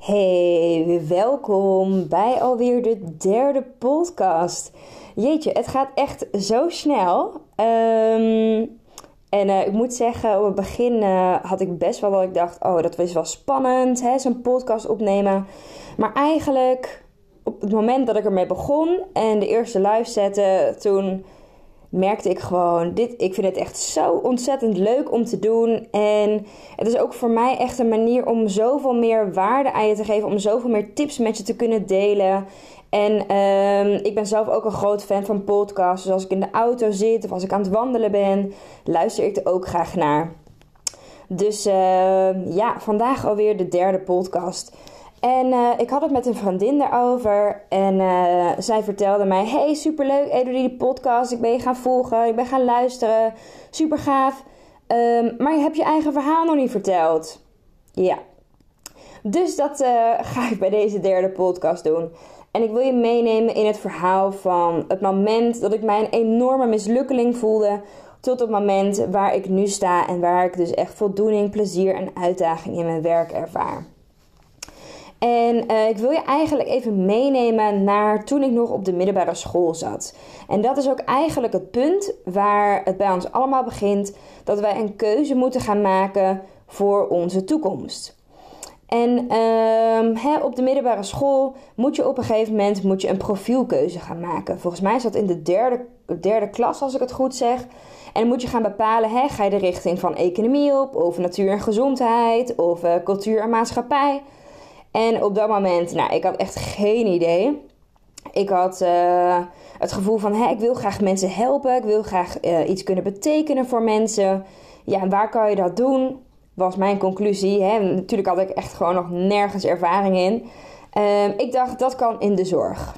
Hey, welkom bij alweer de derde podcast. Jeetje, het gaat echt zo snel. Um, en uh, ik moet zeggen, op het begin uh, had ik best wel dat ik dacht: oh, dat was wel spannend, zo'n podcast opnemen. Maar eigenlijk, op het moment dat ik ermee begon en de eerste live zette, toen merkte ik gewoon, dit, ik vind het echt zo ontzettend leuk om te doen. En het is ook voor mij echt een manier om zoveel meer waarde aan je te geven, om zoveel meer tips met je te kunnen delen. En um, ik ben zelf ook een groot fan van podcasts. Dus als ik in de auto zit of als ik aan het wandelen ben, luister ik er ook graag naar. Dus uh, ja, vandaag alweer de derde podcast. En uh, ik had het met een vriendin daarover. En uh, zij vertelde mij: Hey, superleuk, Edo, die podcast. Ik ben je gaan volgen, ik ben gaan luisteren. Super gaaf. Um, maar je hebt je eigen verhaal nog niet verteld. Ja. Dus dat uh, ga ik bij deze derde podcast doen. En ik wil je meenemen in het verhaal van het moment dat ik mij een enorme mislukkeling voelde. Tot het moment waar ik nu sta en waar ik dus echt voldoening, plezier en uitdaging in mijn werk ervaar. En uh, ik wil je eigenlijk even meenemen naar toen ik nog op de middelbare school zat. En dat is ook eigenlijk het punt waar het bij ons allemaal begint: dat wij een keuze moeten gaan maken voor onze toekomst. En uh, op de middelbare school moet je op een gegeven moment moet je een profielkeuze gaan maken. Volgens mij is dat in de derde, derde klas, als ik het goed zeg. En dan moet je gaan bepalen, hè, ga je de richting van economie op, of natuur en gezondheid, of uh, cultuur en maatschappij. En op dat moment, nou, ik had echt geen idee. Ik had uh, het gevoel van, hè, ik wil graag mensen helpen, ik wil graag uh, iets kunnen betekenen voor mensen. Ja, en waar kan je dat doen? was mijn conclusie. Hè. Natuurlijk had ik echt gewoon nog nergens ervaring in. Um, ik dacht, dat kan in de zorg.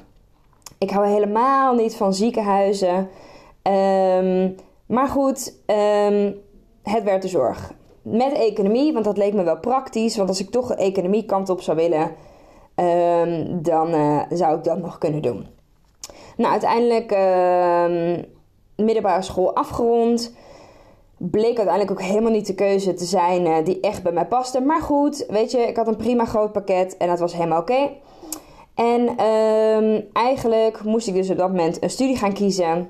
Ik hou helemaal niet van ziekenhuizen. Um, maar goed, um, het werd de zorg. Met economie, want dat leek me wel praktisch. Want als ik toch economie kant op zou willen, dan uh, zou ik dat nog kunnen doen. Nou, uiteindelijk middelbare school afgerond bleek uiteindelijk ook helemaal niet de keuze te zijn uh, die echt bij mij paste. Maar goed, weet je, ik had een prima groot pakket en dat was helemaal oké. En um, eigenlijk moest ik dus op dat moment een studie gaan kiezen.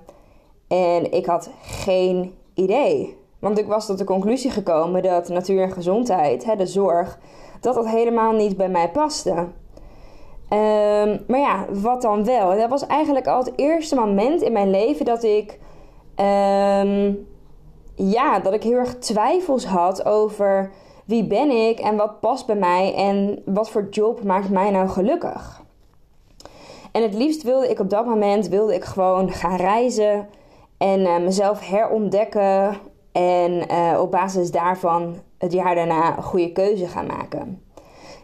En ik had geen idee. Want ik was tot de conclusie gekomen dat natuur en gezondheid, hè, de zorg, dat dat helemaal niet bij mij paste. Um, maar ja, wat dan wel? Dat was eigenlijk al het eerste moment in mijn leven dat ik um, ja, dat ik heel erg twijfels had over wie ben ik en wat past bij mij en wat voor job maakt mij nou gelukkig. En het liefst wilde ik op dat moment wilde ik gewoon gaan reizen en uh, mezelf herontdekken en uh, op basis daarvan het jaar daarna een goede keuze gaan maken.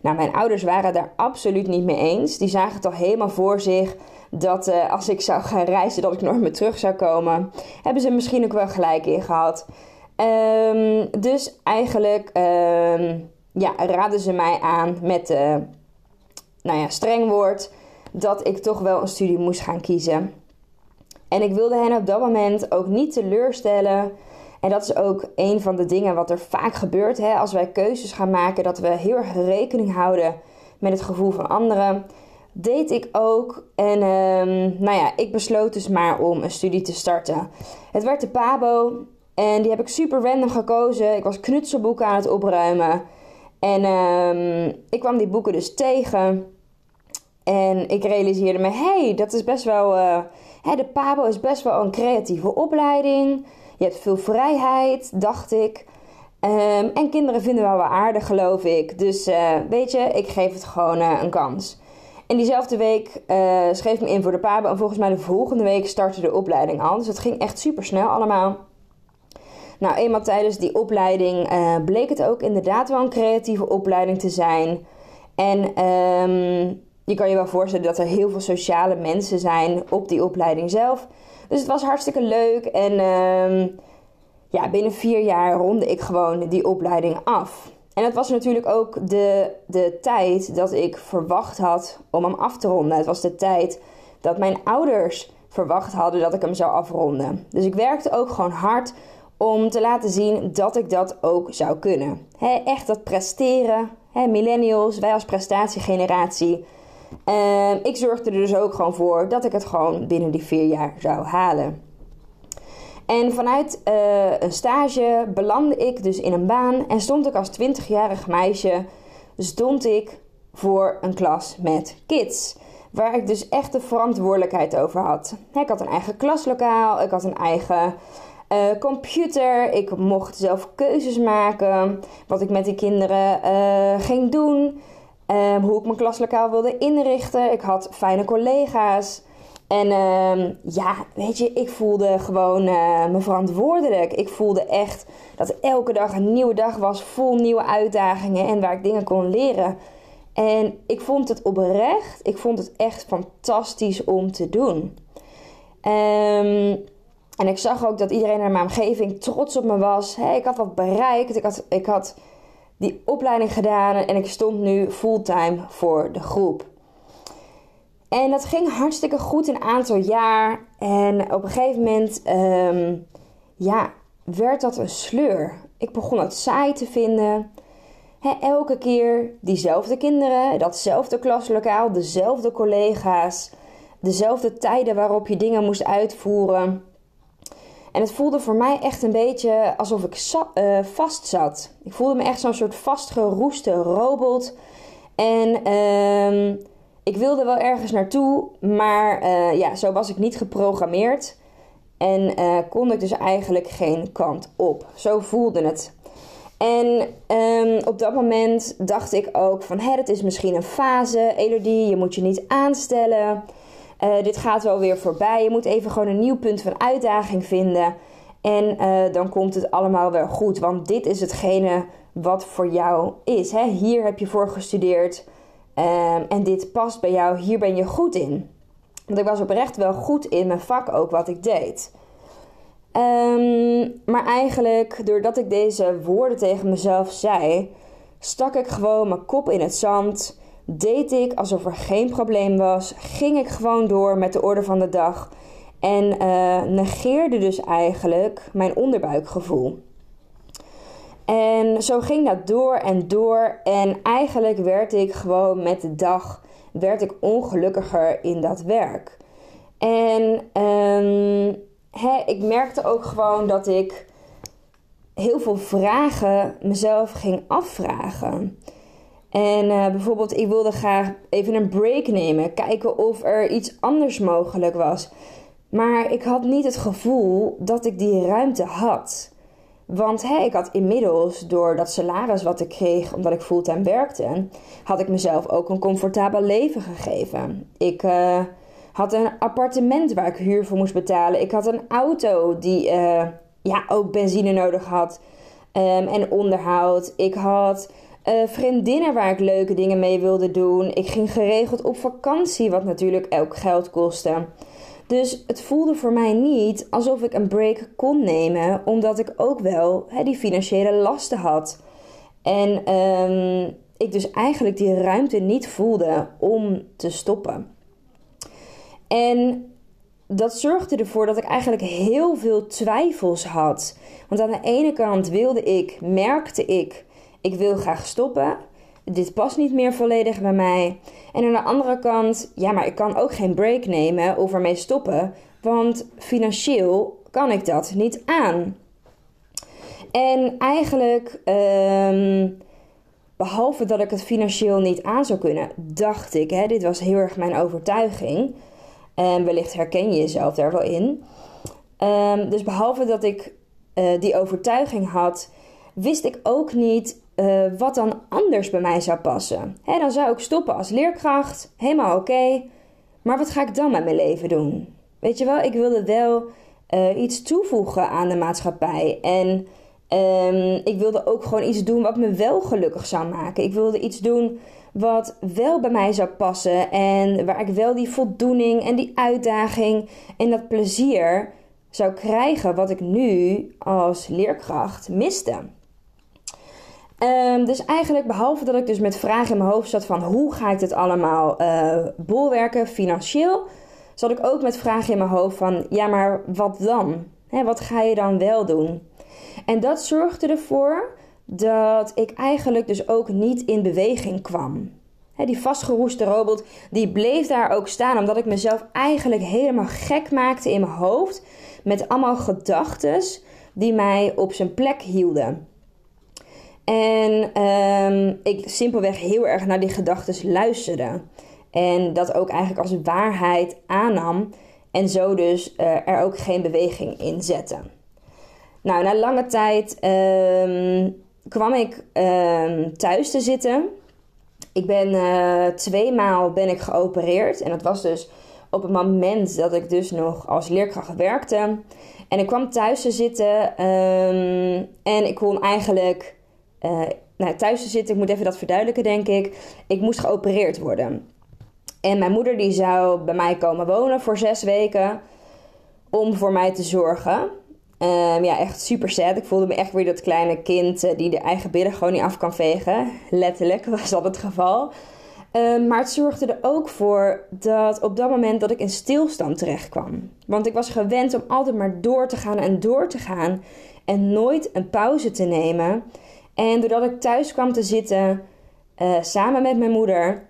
Nou, mijn ouders waren daar absoluut niet mee eens. Die zagen het al helemaal voor zich dat uh, als ik zou gaan reizen, dat ik nooit meer terug zou komen. Hebben ze misschien ook wel gelijk in gehad. Um, dus eigenlijk um, ja, raden ze mij aan met uh, nou ja, streng woord dat ik toch wel een studie moest gaan kiezen. En ik wilde hen op dat moment ook niet teleurstellen. En dat is ook een van de dingen wat er vaak gebeurt hè, als wij keuzes gaan maken, dat we heel erg rekening houden met het gevoel van anderen deed ik ook. En um, nou ja, ik besloot dus maar om een studie te starten. Het werd de PABO en die heb ik super random gekozen. Ik was knutselboeken aan het opruimen. En um, ik kwam die boeken dus tegen. En ik realiseerde me, hey, dat is best wel... Uh, hè, de PABO is best wel een creatieve opleiding. Je hebt veel vrijheid, dacht ik. Um, en kinderen vinden wel wel aardig, geloof ik. Dus uh, weet je, ik geef het gewoon uh, een kans. En diezelfde week uh, schreef me in voor de PABO. En volgens mij de volgende week startte de opleiding al. Dus het ging echt super snel allemaal. Nou, eenmaal tijdens die opleiding bleek het ook inderdaad wel een creatieve opleiding te zijn. En um, je kan je wel voorstellen dat er heel veel sociale mensen zijn op die opleiding zelf. Dus het was hartstikke leuk. En um, ja, binnen vier jaar ronde ik gewoon die opleiding af. En het was natuurlijk ook de, de tijd dat ik verwacht had om hem af te ronden. Het was de tijd dat mijn ouders verwacht hadden dat ik hem zou afronden. Dus ik werkte ook gewoon hard om te laten zien dat ik dat ook zou kunnen. echt dat presteren. millennials, wij als prestatiegeneratie. Ik zorgde er dus ook gewoon voor dat ik het gewoon binnen die vier jaar zou halen. En vanuit uh, een stage belandde ik dus in een baan en stond ik als 20-jarig meisje stond ik voor een klas met kids. Waar ik dus echt de verantwoordelijkheid over had. Ik had een eigen klaslokaal, ik had een eigen uh, computer. Ik mocht zelf keuzes maken. Wat ik met die kinderen uh, ging doen. Um, hoe ik mijn klaslokaal wilde inrichten. Ik had fijne collega's. En um, ja, weet je, ik voelde gewoon uh, me verantwoordelijk. Ik voelde echt dat elke dag een nieuwe dag was, vol nieuwe uitdagingen en waar ik dingen kon leren. En ik vond het oprecht, ik vond het echt fantastisch om te doen. Um, en ik zag ook dat iedereen in mijn omgeving trots op me was. Ik had wat bereikt, ik had, ik had die opleiding gedaan en ik stond nu fulltime voor de groep. En dat ging hartstikke goed een aantal jaar. En op een gegeven moment, um, ja, werd dat een sleur. Ik begon het saai te vinden. elke keer diezelfde kinderen, datzelfde klaslokaal, dezelfde collega's, dezelfde tijden waarop je dingen moest uitvoeren. En het voelde voor mij echt een beetje alsof ik uh, vast zat. Ik voelde me echt zo'n soort vastgeroeste robot. En uh, ik wilde wel ergens naartoe, maar uh, ja, zo was ik niet geprogrammeerd. En uh, kon ik dus eigenlijk geen kant op. Zo voelde het. En um, op dat moment dacht ik ook van... Het is misschien een fase, Elodie, je moet je niet aanstellen... Uh, dit gaat wel weer voorbij. Je moet even gewoon een nieuw punt van uitdaging vinden. En uh, dan komt het allemaal wel goed. Want dit is hetgene wat voor jou is. Hè? Hier heb je voor gestudeerd. Um, en dit past bij jou. Hier ben je goed in. Want ik was oprecht wel goed in mijn vak ook wat ik deed. Um, maar eigenlijk, doordat ik deze woorden tegen mezelf zei, stak ik gewoon mijn kop in het zand deed ik alsof er geen probleem was. Ging ik gewoon door met de orde van de dag. En uh, negeerde dus eigenlijk mijn onderbuikgevoel. En zo ging dat door en door. En eigenlijk werd ik gewoon met de dag werd ik ongelukkiger in dat werk. En um, ik merkte ook gewoon dat ik heel veel vragen mezelf ging afvragen. En uh, bijvoorbeeld, ik wilde graag even een break nemen, kijken of er iets anders mogelijk was. Maar ik had niet het gevoel dat ik die ruimte had. Want hey, ik had inmiddels, door dat salaris wat ik kreeg omdat ik fulltime werkte, had ik mezelf ook een comfortabel leven gegeven. Ik uh, had een appartement waar ik huur voor moest betalen. Ik had een auto die uh, ja, ook benzine nodig had um, en onderhoud. Ik had uh, vriendinnen waar ik leuke dingen mee wilde doen. Ik ging geregeld op vakantie, wat natuurlijk ook geld kostte. Dus het voelde voor mij niet alsof ik een break kon nemen, omdat ik ook wel die financiële lasten had. En um, ik dus eigenlijk die ruimte niet voelde om te stoppen. En dat zorgde ervoor dat ik eigenlijk heel veel twijfels had. Want aan de ene kant wilde ik, merkte ik ik wil graag stoppen. Dit past niet meer volledig bij mij. En aan de andere kant, ja, maar ik kan ook geen break nemen of ermee stoppen, want financieel kan ik dat niet aan. En eigenlijk, um, behalve dat ik het financieel niet aan zou kunnen, dacht ik, hè, dit was heel erg mijn overtuiging. En wellicht herken je jezelf daar wel in. Um, dus behalve dat ik uh, die overtuiging had, wist ik ook niet uh, wat dan anders bij mij zou passen. Hè, dan zou ik stoppen als leerkracht, helemaal oké. maar wat ga ik dan met mijn leven doen? Weet je wel, ik wilde wel uh, iets toevoegen aan de maatschappij. En um, ik wilde ook gewoon iets doen wat me wel gelukkig zou maken. Ik wilde iets doen wat wel bij mij zou passen en waar ik wel die voldoening en die uitdaging en dat plezier zou krijgen wat ik nu als leerkracht miste. Um, dus eigenlijk, behalve dat ik dus met vragen in mijn hoofd zat van hoe ga ik dit allemaal uh, bolwerken financieel, zat ik ook met vragen in mijn hoofd van ja, maar wat dan? Wat ga je dan wel doen? En dat zorgde ervoor dat ik eigenlijk dus ook niet in beweging kwam. die vastgeroeste robot die bleef daar ook staan omdat ik mezelf eigenlijk helemaal gek maakte in mijn hoofd met allemaal gedachten die mij op zijn plek hielden. En um, ik simpelweg heel erg naar die gedachten luisterde. En dat ook eigenlijk als waarheid aannam. En zo dus uh, er ook geen beweging in zette. Nou, na lange tijd um, kwam ik um, thuis te zitten. Ik ben uh, twee maal ben ik geopereerd. En dat was dus op het moment dat ik dus nog als leerkracht werkte. En ik kwam thuis te zitten en ik kon eigenlijk uh, nou, thuis te zitten. Ik moet even dat verduidelijken, denk ik. Ik moest geopereerd worden. En mijn moeder die zou bij mij komen wonen voor zes weken om voor mij te zorgen. Um, ja, echt super sad. Ik voelde me echt weer dat kleine kind uh, die de eigen billen gewoon niet af kan vegen. Letterlijk was dat het geval. Um, maar het zorgde er ook voor dat op dat moment dat ik in stilstand terecht kwam. Want ik was gewend om altijd maar door te gaan en door te gaan. En nooit een pauze te nemen. En doordat ik thuis kwam te zitten uh, samen met mijn moeder,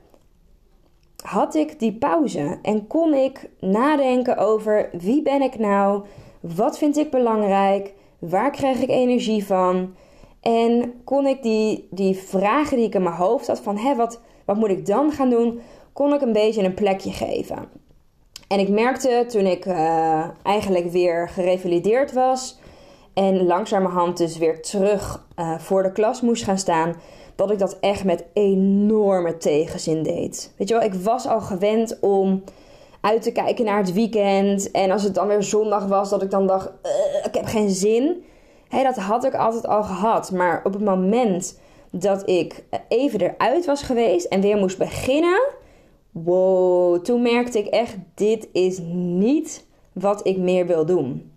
had ik die pauze en kon ik nadenken over wie ben ik nou, wat vind ik belangrijk, waar krijg ik energie van. En kon ik die, die vragen die ik in mijn hoofd had van hé, wat, wat moet ik dan gaan doen, kon ik een beetje een plekje geven. En ik merkte toen ik uh, eigenlijk weer gerevalideerd was en langzamerhand dus weer terug uh, voor de klas moest gaan staan, dat ik dat echt met enorme tegenzin deed. Weet je wel, ik was al gewend om uit te kijken naar het weekend. En als het dan weer zondag was, dat ik dan dacht: ik heb geen zin. Hey, dat had ik altijd al gehad. Maar op het moment dat ik even eruit was geweest en weer moest beginnen. Wow, toen merkte ik echt: dit is niet wat ik meer wil doen.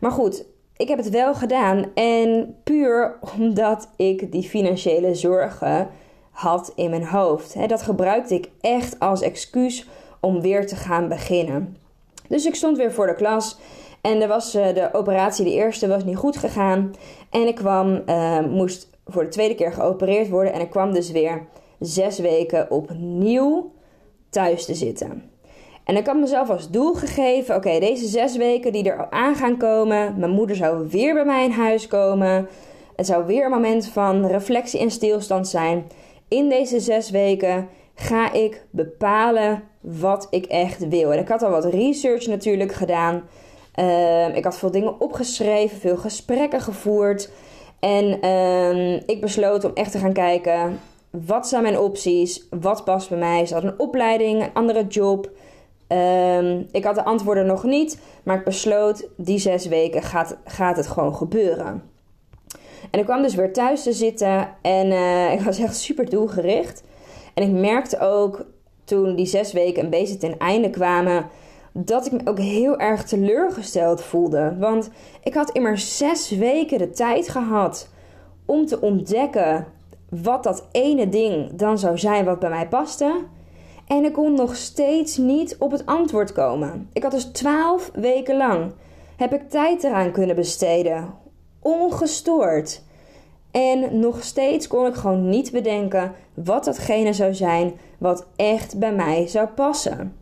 Maar goed, ik heb het wel gedaan en puur omdat ik die financiële zorgen had in mijn hoofd. Dat gebruikte ik echt als excuus om weer te gaan beginnen. Dus ik stond weer voor de klas en er was, eh, de operatie, de eerste, was niet goed gegaan. En ik kwam, uh, moest voor de tweede keer geopereerd worden en ik kwam dus weer zes weken opnieuw thuis te zitten. En ik had mezelf als doel gegeven: oké, deze zes weken die er aan gaan komen, mijn moeder zou weer bij mij in huis komen. Het zou weer een moment van reflectie en stilstand zijn. In deze zes weken ga ik bepalen wat ik echt wil. En ik had al wat research natuurlijk gedaan. Uh, ik had veel dingen opgeschreven, veel gesprekken gevoerd. En uh, ik besloot om echt te gaan kijken: wat zijn mijn opties? Wat past bij mij? Is dat een opleiding, een andere job? Um, ik had de antwoorden nog niet, maar ik besloot die zes weken gaat, gaat het gewoon gebeuren. En ik kwam dus weer thuis te zitten en uh, ik was echt super doelgericht. En ik merkte ook toen die zes weken een beetje ten einde kwamen, dat ik me ook heel erg teleurgesteld voelde. Want ik had immers zes weken de tijd gehad om te ontdekken wat dat ene ding dan zou zijn wat bij mij paste. En ik kon nog steeds niet op het antwoord komen. Ik had dus twaalf weken lang heb ik tijd eraan kunnen besteden. Ongestoord. En nog steeds kon ik gewoon niet bedenken wat datgene zou zijn wat echt bij mij zou passen.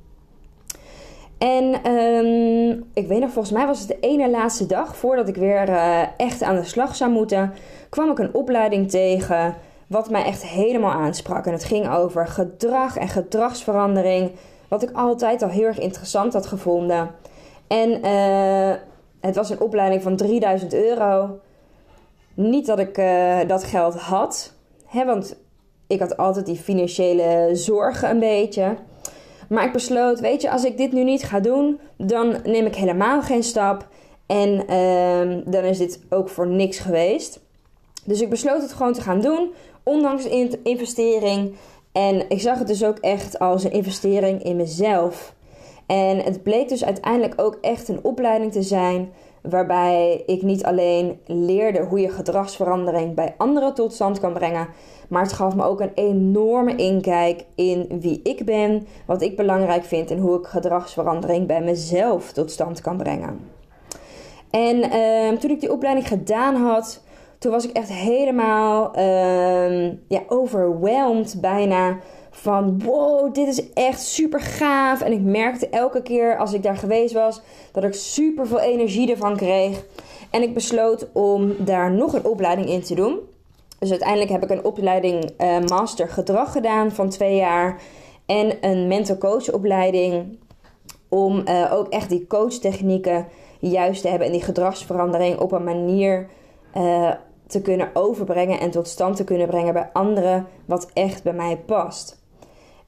En um, ik weet nog, volgens mij was het de ene laatste dag voordat ik weer uh, echt aan de slag zou moeten, kwam ik een opleiding tegen wat mij echt helemaal aansprak. En het ging over gedrag en gedragsverandering, wat ik altijd al heel erg interessant had gevonden. En uh, het was een opleiding van 3000 euro. Niet dat ik uh, dat geld had, hè, want ik had altijd die financiële zorgen een beetje. Maar ik besloot, weet je, als ik dit nu niet ga doen, dan neem ik helemaal geen stap. En ehm, dan is dit ook voor niks geweest. Dus ik besloot het gewoon te gaan doen, ondanks investering. En ik zag het dus ook echt als een investering in mezelf. En het bleek dus uiteindelijk ook echt een opleiding te zijn waarbij ik niet alleen leerde hoe je gedragsverandering bij anderen tot stand kan brengen, maar het gaf me ook een enorme inkijk in wie ik ben, wat ik belangrijk vind en hoe ik gedragsverandering bij mezelf tot stand kan brengen. En uh, toen ik die opleiding gedaan had, toen was ik echt helemaal uh, ja, overweldigd bijna van wow, dit is echt super gaaf. En ik merkte elke keer als ik daar geweest was dat ik super veel energie ervan kreeg. En ik besloot om daar nog een opleiding in te doen. Dus uiteindelijk heb ik een opleiding uh, Master Gedrag gedaan van twee jaar. En een mental coach opleiding. Om uh, ook echt die coachtechnieken juist te hebben. En die gedragsverandering op een manier uh, te kunnen overbrengen. En tot stand te kunnen brengen bij anderen. Wat echt bij mij past.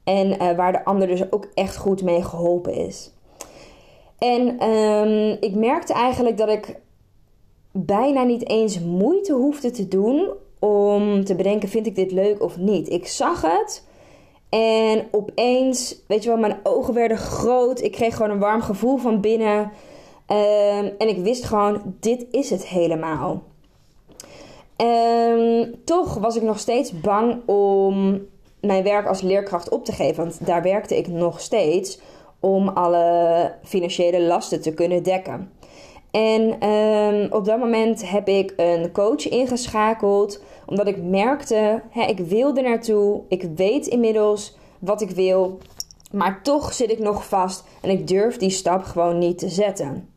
En waar de ander dus ook echt goed mee geholpen is. En um, ik merkte eigenlijk dat ik bijna niet eens moeite hoefde te doen om te bedenken: vind ik dit leuk of niet? Ik zag het en opeens, weet je wel, mijn ogen werden groot. Ik kreeg gewoon een warm gevoel van binnen. Um, en ik wist gewoon: dit is het helemaal. Um, toch was ik nog steeds bang om mijn werk als leerkracht op te geven. Want daar werkte ik nog steeds om alle financiële lasten te kunnen dekken. En um, op dat moment heb ik een coach ingeschakeld, omdat ik merkte, hè, ik wilde naartoe, ik weet inmiddels wat ik wil, maar toch zit ik nog vast en ik durf die stap gewoon niet te zetten.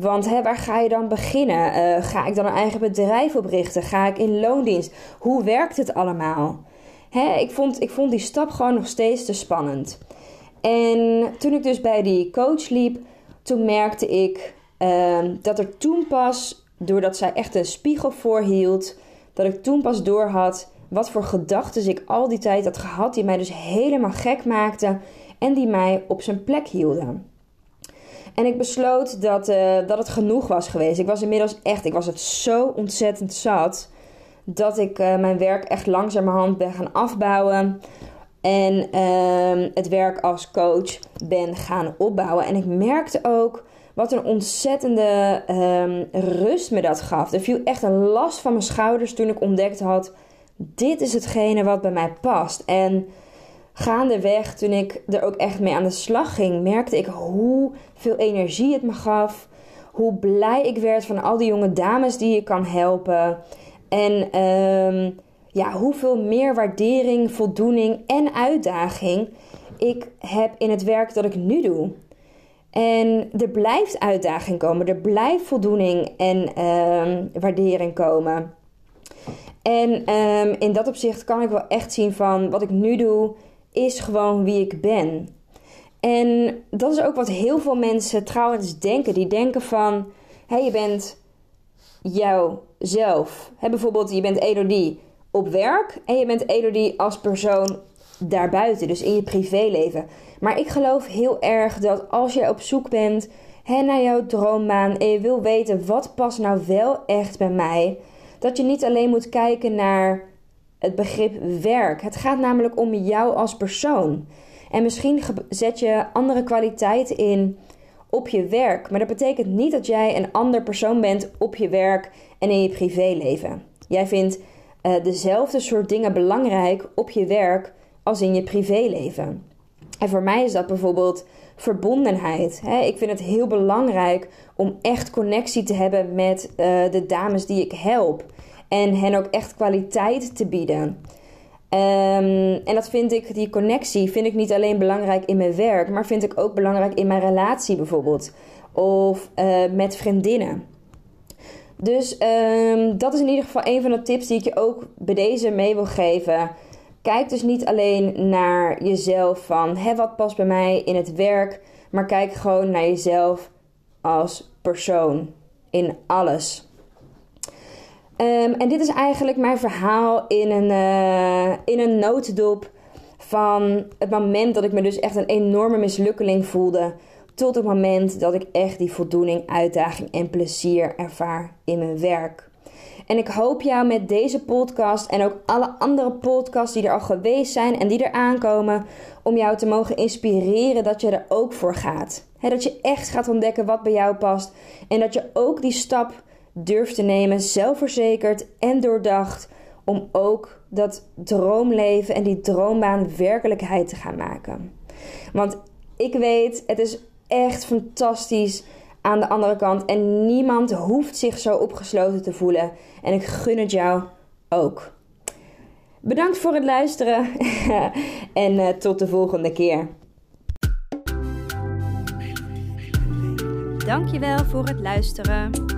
Want hè, waar ga je dan beginnen? Uh, ga ik dan een eigen bedrijf oprichten? Ga ik in loondienst? Hoe werkt het allemaal? Hè, ik, vond, ik vond die stap gewoon nog steeds te spannend. En toen ik dus bij die coach liep, toen merkte ik uh, dat er toen pas, doordat zij echt een spiegel voorhield, dat ik toen pas doorhad wat voor gedachten ik al die tijd had gehad, die mij dus helemaal gek maakten en die mij op zijn plek hielden. En ik besloot dat, uh, dat het genoeg was geweest. Ik was inmiddels echt, ik was het zo ontzettend zat dat ik uh, mijn werk echt langzamerhand ben gaan afbouwen. En uh, het werk als coach ben gaan opbouwen. En ik merkte ook wat een ontzettende um, rust me dat gaf. Er viel echt een last van mijn schouders toen ik ontdekt had: dit is hetgene wat bij mij past. En gaandeweg, toen ik er ook echt mee aan de slag ging, merkte ik hoeveel energie het me gaf. Hoe blij ik werd van al die jonge dames die je kan helpen. En um, ja, hoeveel meer waardering, voldoening en uitdaging ik heb in het werk dat ik nu doe. En er blijft uitdaging komen, er blijft voldoening en uh, waardering komen. En um, in dat opzicht kan ik wel echt zien van wat ik nu doe, is gewoon wie ik ben. En dat is ook wat heel veel mensen trouwens denken. Die denken van, hé, hey, je bent jouzelf. Hey, bijvoorbeeld, je bent Elodie op werk en je bent Elodie als persoon daarbuiten, dus in je privéleven. Maar ik geloof heel erg dat als je op zoek bent hè, naar jouw droombaan en je wil weten wat past nou wel echt bij mij, dat je niet alleen moet kijken naar het begrip werk. Het gaat namelijk om jou als persoon. En misschien zet je andere kwaliteiten in op je werk, maar dat betekent niet dat jij een ander persoon bent op je werk en in je privéleven. Jij vindt uh, dezelfde soort dingen belangrijk op je werk als in je privéleven. En voor mij is dat bijvoorbeeld verbondenheid. Ik vind het heel belangrijk om echt connectie te hebben met uh, de dames die ik help. En hen ook echt kwaliteit te bieden. Um, en dat vind ik, die connectie vind ik niet alleen belangrijk in mijn werk, maar vind ik ook belangrijk in mijn relatie bijvoorbeeld. Of uh, met vriendinnen. Dus um, dat is in ieder geval een van de tips die ik je ook bij deze mee wil geven. Kijk dus niet alleen naar jezelf van hé, wat past bij mij in het werk, maar kijk gewoon naar jezelf als persoon in alles. Um, en dit is eigenlijk mijn verhaal in een, uh, in een notendop van het moment dat ik me dus echt een enorme mislukkeling voelde tot het moment dat ik echt die voldoening, uitdaging en plezier ervaar in mijn werk. En ik hoop jou met deze podcast en ook alle andere podcasts die er al geweest zijn en die er aankomen, om jou te mogen inspireren dat je er ook voor gaat. dat je echt gaat ontdekken wat bij jou past en dat je ook die stap durft te nemen, zelfverzekerd en doordacht, om ook dat droomleven en die droombaan werkelijkheid te gaan maken. Want ik weet, het is echt fantastisch aan de andere kant en niemand hoeft zich zo opgesloten te voelen. En ik gun het jou ook. Bedankt voor het luisteren en uh, tot de volgende keer. Dankjewel voor het luisteren.